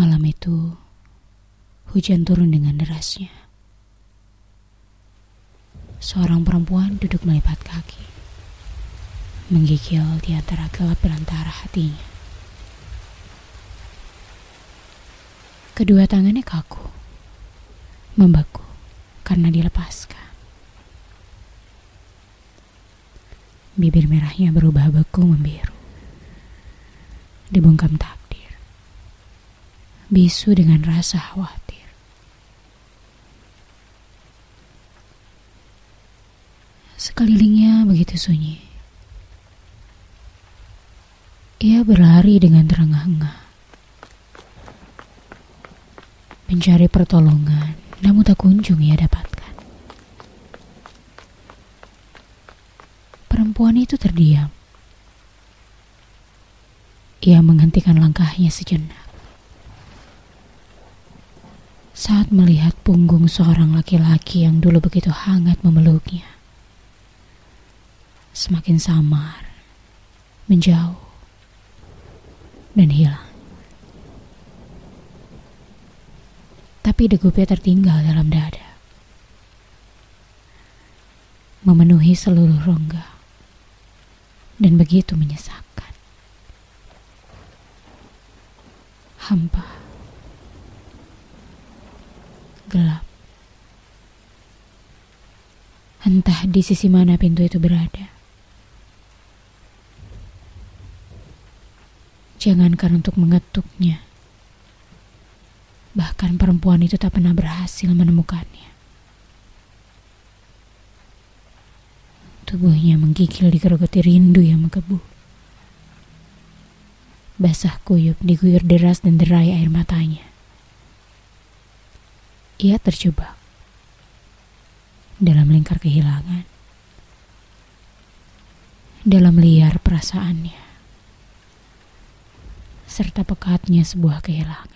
Malam itu, hujan turun dengan derasnya. Seorang perempuan duduk melipat kaki, menggigil di antara gelap belantara hatinya. Kedua tangannya kaku, membeku karena dilepaskan. Bibir merahnya berubah beku membiru. Dibungkam tak bisu dengan rasa khawatir. Sekelilingnya begitu sunyi. Ia berlari dengan terengah-engah. Mencari pertolongan, namun tak kunjung ia dapatkan. Perempuan itu terdiam. Ia menghentikan langkahnya sejenak saat melihat punggung seorang laki-laki yang dulu begitu hangat memeluknya. Semakin samar, menjauh, dan hilang. Tapi degupnya tertinggal dalam dada. Memenuhi seluruh rongga. Dan begitu menyesakkan. Hampa gelap. Entah di sisi mana pintu itu berada. Jangankan untuk mengetuknya. Bahkan perempuan itu tak pernah berhasil menemukannya. Tubuhnya menggigil digerogoti rindu yang menggebu. Basah kuyup diguyur deras dan derai air matanya ia terjebak dalam lingkar kehilangan, dalam liar perasaannya, serta pekatnya sebuah kehilangan.